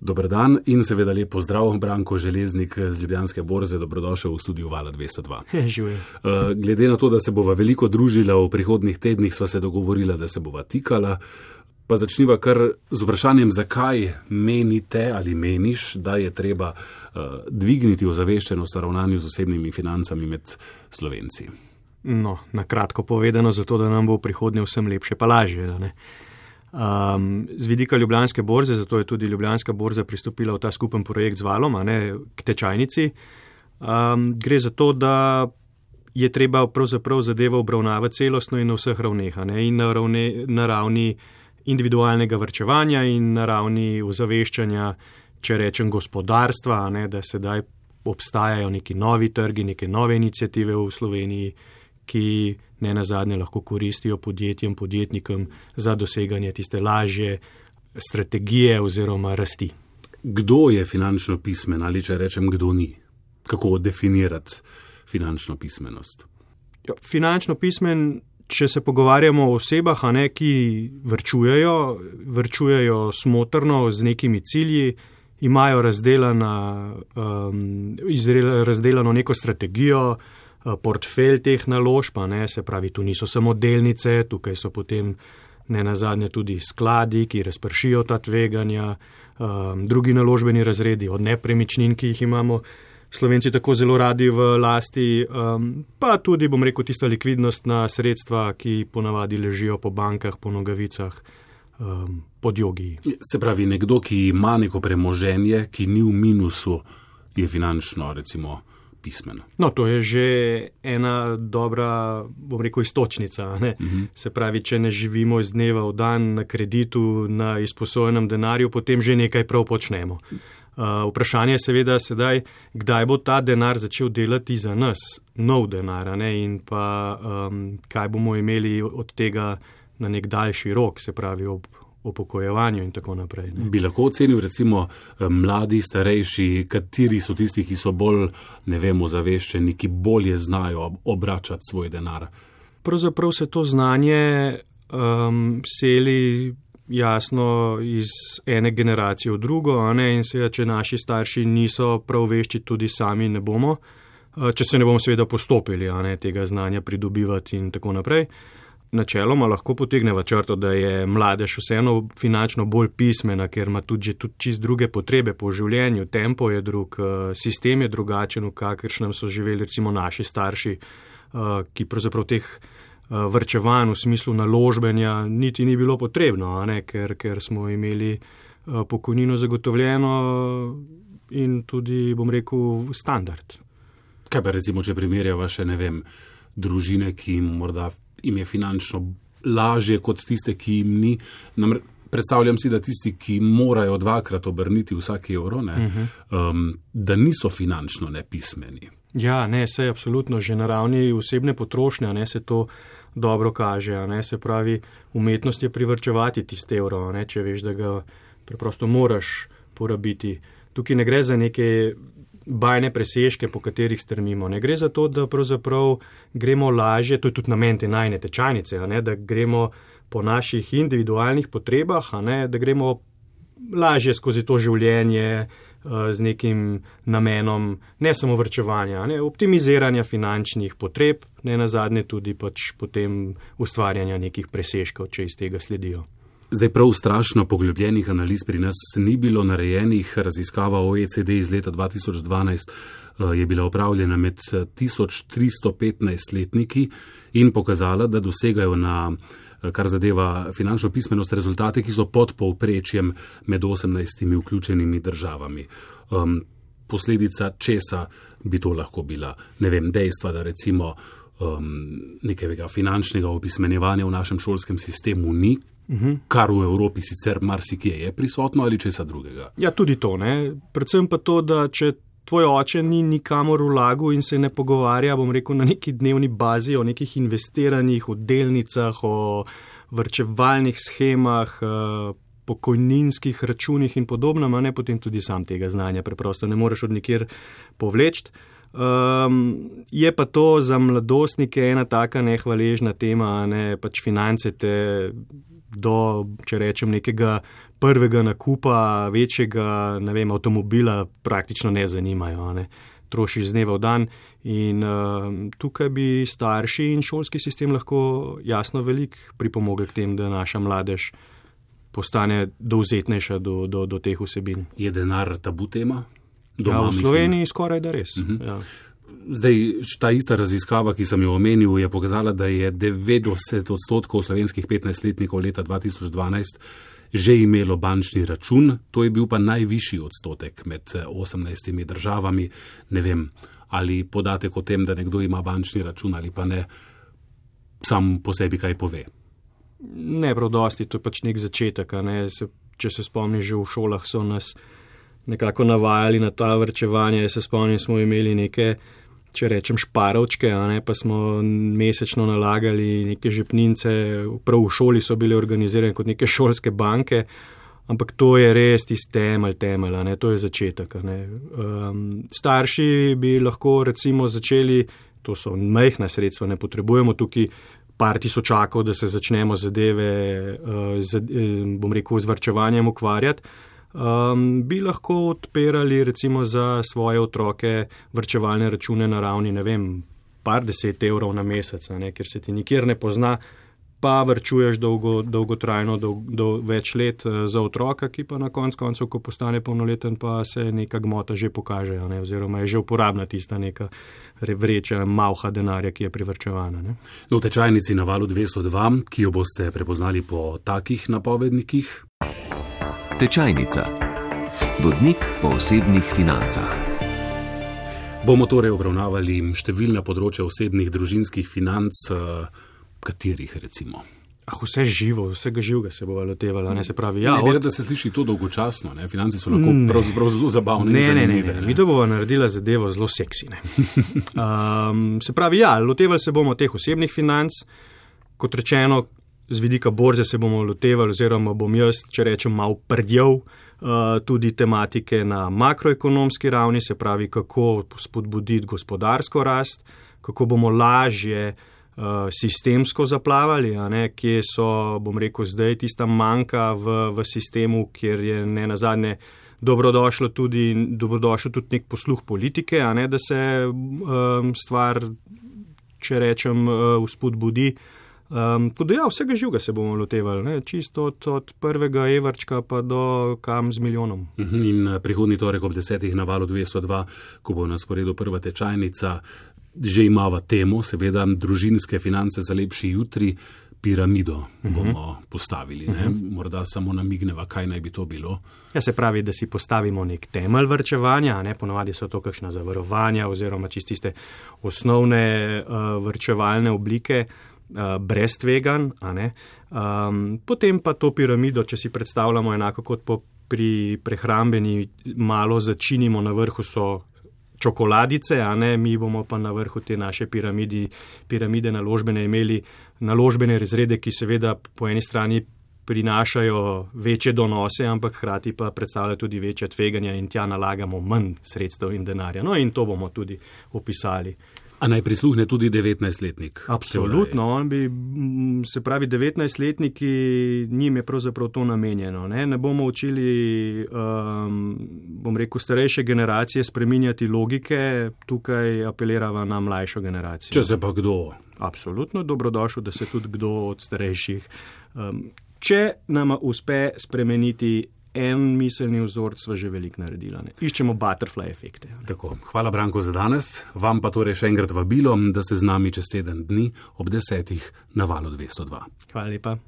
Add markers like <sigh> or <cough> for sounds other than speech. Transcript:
Dobr dan in seveda lepo zdrav, Branko Železnik z Ljubljanske borze, dobrodošel v studiu Vala 202. Živijo. Uh, glede na to, da se bova veliko družila v prihodnih tednih, sva se dogovorila, da se bova tikala. Pa začniva kar z vprašanjem, zakaj menite ali meniš, da je treba uh, dvigniti ozaveščenost o ravnanju z osebnimi financami med slovenci. No, na kratko povedano, zato da nam bo v prihodnje vsem lepše pa lažje. Um, z vidika Ljubljanske borze, zato je tudi Ljubljanska borza pristopila v ta skupen projekt z valom, ne k tečajnici. Um, gre za to, da je treba pravzaprav zadevo obravnavati celostno in na vseh ravneh, in na, ravne, na ravni individualnega vrčevanja in na ravni ozaveščanja, če rečem, gospodarstva, ne, da sedaj obstajajo neki novi trgi, neke nove inicijative v Sloveniji ki ne na zadnje lahko koristijo podjetjem, podjetnikom za doseganje tiste lažje strategije oziroma rasti. Kdo je finančno pismen ali če rečem, kdo ni? Kako definirati finančno pismenost? Jo, ja, finančno pismen, če se pogovarjamo o osebah, ne, ki vrčujejo, vrčujejo smotrno z nekimi cilji, imajo razdelana, um, razdelano neko strategijo, Eh, portfelj teh naložb, ne, se pravi, tu niso samo delnice, tukaj so potem ne na zadnje tudi skladi, ki razpršijo ta tveganja, um, drugi naložbeni razredi od nepremičnin, ki jih imamo. Slovenci tako zelo radi v lasti, um, pa tudi, bom rekel, tista likvidnostna sredstva, ki ponavadi ležijo po bankah, po nogavicah, um, pod jogi. Se pravi, nekdo, ki ima neko premoženje, ki ni v minusu, je finančno, recimo, pismen. No, to je že ena dobra, bom rekel, istočnica. Uh mhm. -huh. Se pravi, če ne živimo iz dneva v dan na kreditu, na izposojenem denarju, potem že nekaj prav počnemo. Uh, vprašanje je seveda sedaj, kdaj bo ta denar začel delati za nas, nov denar, ne? in pa um, kaj bomo imeli od tega na nek daljši rok, se pravi ob upokojevanju in tako naprej. Ne. Bi lahko ocenil, recimo, eh, mladi, starejši, kateri so tisti, ki so bolj, ne vemo, zaveščeni, ki bolje znajo obračati svoj denar? Pravzaprav se to znanje um, seli jasno iz ene generacije v drugo, ne, in seveda, če naši starši niso prav vešči, tudi sami ne bomo, eh, če se ne bomo seveda postopili ne, tega znanja pridobivati in tako naprej. Načeloma lahko potegneva črto, da je mladež vseeno finančno bolj pismena, ker ima tudi, tudi čist druge potrebe po življenju, tempo je drug, eh, sistem je drugačen, v kakršnem so živeli recimo naši starši, eh, ki pravzaprav teh eh, vrčevanj v smislu naložbenja niti ni bilo potrebno, ne, ker, ker smo imeli pokojnino zagotovljeno in tudi, bom rekel, standard. Kaj pa recimo, če primerjava še ne vem, družine, ki morda jim je finančno lažje kot tiste, ki jim ni. Namre, predstavljam si, da tisti, ki morajo dvakrat obrniti vsak evro, ne, uh mhm. -huh. um, da niso finančno nepismeni. Ja, ne, se je absolutno že na ravni osebne potrošnje, ne se to dobro kaže. Ne, se pravi, umetnost je privrčevati tiste evro, ne, če veš, da ga preprosto moraš porabiti. Tukaj ne gre za neke bajne presežke, po katerih strmimo. Ne gre za to, da pravzaprav gremo lažje, to je tudi namen te najne tečajnice, ne, da gremo po naših individualnih potrebah, ne, da gremo lažje skozi to življenje uh, z nekim namenom ne samo vrčevanja, ne, optimiziranja finančnih potreb, ne na zadnje tudi pač potem ustvarjanja nekih presežkov, če iz tega sledijo. Zdaj prav strašno poglobljenih analiz pri nas ni bilo narejenih. Raziskava OECD iz leta 2012 eh, je bila upravljena med 1315 eh, in pokazala, da dosegajo na eh, kar zadeva finančno pismenost rezultate, ki so pod povprečjem med 18 vključenimi državami. Um, posledica česa bi to lahko bila? Ne vem, dejstva, da recimo um, nekega finančnega opismenjevanja v našem šolskem sistemu ni, -huh. kar v Evropi sicer marsikje je prisotno ali česa drugega. Ja, tudi to. Ne? Predvsem pa to, da če tvoj oče ni nikamor v lagu in se ne pogovarja, bom rekel, na neki dnevni bazi o nekih investiranjih, o delnicah, o vrčevalnih schemah. Uh, pokojninskih računih in podobno, ne potem tudi sam tega znanja preprosto ne moreš od nikjer povleči. Um, je pa to za mladostnike ena taka nehvaležna tema, ne pač finance te do, če rečem, nekega prvega nakupa večjega, vem, avtomobila praktično ne zanimajo. Ne. Trošiš z dneva v dan in uh, tukaj bi starši in šolski sistem lahko jasno velik pripomogli k tem, da naša mladež postane dovzetnejša do, do, do teh vsebin. Je denar tabu tema? Doma, ja, v Sloveniji mislim. skoraj da res. Uh mhm. -huh. ja. Zdaj, ta ista raziskava, ki sem jo omenil, je pokazala, da je 90 odstotkov slovenskih 15-letnikov leta 2012 že imelo bančni račun, to je bil pa najvišji odstotek med 18 državami. Ne vem, ali podatek o tem, da nekdo ima bančni račun ali pa ne, sam po sebi kaj pove. Ne, prav dosti, to je pač nek začetek. Ne? Se, če se spomniš, že v šolah so nas nekako navajali na ta vrčevanje. Jaz se spomnim, smo imeli neke, če rečem, šparovčke, ne, pa smo mesečno nalagali neke žepnince, prav v šoli so bile organizirane kot neke šolske banke. Ampak to je res tisti temelj, temelj, ne, to je začetek. Um, starši bi lahko recimo začeli, to so majhna sredstva, ne potrebujemo tukaj par tisočakov, da se začnemo zadeve, uh, z, um, bom rekel, z vrčevanjem ukvarjati um, bi lahko odpirali recimo za svoje otroke vrčevalne račune na ravni, ne vem, par deset evrov na mesec, ne, ker se ti nikjer ne pozna, pa vrčuješ dolgo, dolgotrajno, do, do več let uh, za otroka, ki pa na konc koncev, ko postane polnoleten, pa se neka gmota že pokaže, ne, oziroma je že uporabna tista neka vreča malha denarja, ki je privrčevana. Ne. No, v tečajnici na valu 202, ki jo boste prepoznali po takih napovednikih. Tečajnica. Vodnik po osebnih financah. Bomo torej obravnavali številna področja osebnih družinskih financ, eh, katerih recimo. Ah, vse živo, vsega živega se bo lotevalo. Ne, se pravi, ja, ne, od... da se sliši to dolgočasno, ne? financi so lahko pravzaprav zelo zabavne. Ne, ne, ne, ne, mi to bomo naredili zadevo zelo seksine. um, <laughs> se pravi, ja, lotevali se bomo teh osebnih financ, kot rečeno, z vidika borze se bomo lotevali, oziroma bom jaz, če rečem, mal prdjev uh, tudi tematike na makroekonomski ravni, se pravi, kako spodbuditi gospodarsko rast, kako bomo lažje uh, sistemsko zaplavali, kje so, bom rekel, zdaj tista manjka v, v sistemu, kjer je ne na zadnje. Dobrodošlo tudi, dobrodošlo tudi nek posluh politike, ne, da se um, stvar, če rečem, uh, spodbudi. Uh, Um, tudi ja, vsega živega se bomo lotevali, ne? čisto od, od prvega evrčka pa do kam z milijonom. Mhm, in eh, prihodni torek ob desetih na valu 202, ko bo na sporedu prva tečajnica, že imava temo, seveda, družinske finance za lepši jutri. Piramido mhm. bomo uh -huh. postavili, uh -huh. morda samo namigneva, kaj naj bi to bilo. Ja, se pravi, da si postavimo nek temelj vrčevanja, ne ponovadi so to kakšna zavarovanja oziroma čististe osnovne uh, vrčevalne oblike. Uh, brez tvegan. Um, potem pa to piramido, če si predstavljamo enako kot pri prehrambeni, malo začinimo na vrhu so čokoladice, mi bomo pa na vrhu te naše piramidi, piramide naložbene imeli naložbene razrede, ki seveda po eni strani prinašajo večje donose, ampak hkrati pa predstavljajo tudi večje tveganja in tja nalagamo manj sredstev in denarja. No in to bomo tudi opisali. A naj prisluhne tudi 19-letnik? Absolutno, on bi, se pravi, 19-letniki, njim je pravzaprav to namenjeno. Ne, ne bomo učili, um, bom rekel, starejše generacije spreminjati logike, tukaj apelirava na mlajšo generacijo. Če se pa kdo? Absolutno, dobrodošel, da se tudi kdo od starejših. Um, če nama uspe spremeniti en miselni vzorc smo že veliko naredili. Ne. Iščemo butterfly efekte. Hvala, Branko, za danes. Vam pa torej še enkrat vabilo, da ste z nami čez teden dni ob desetih na valu 202. Hvala lepa.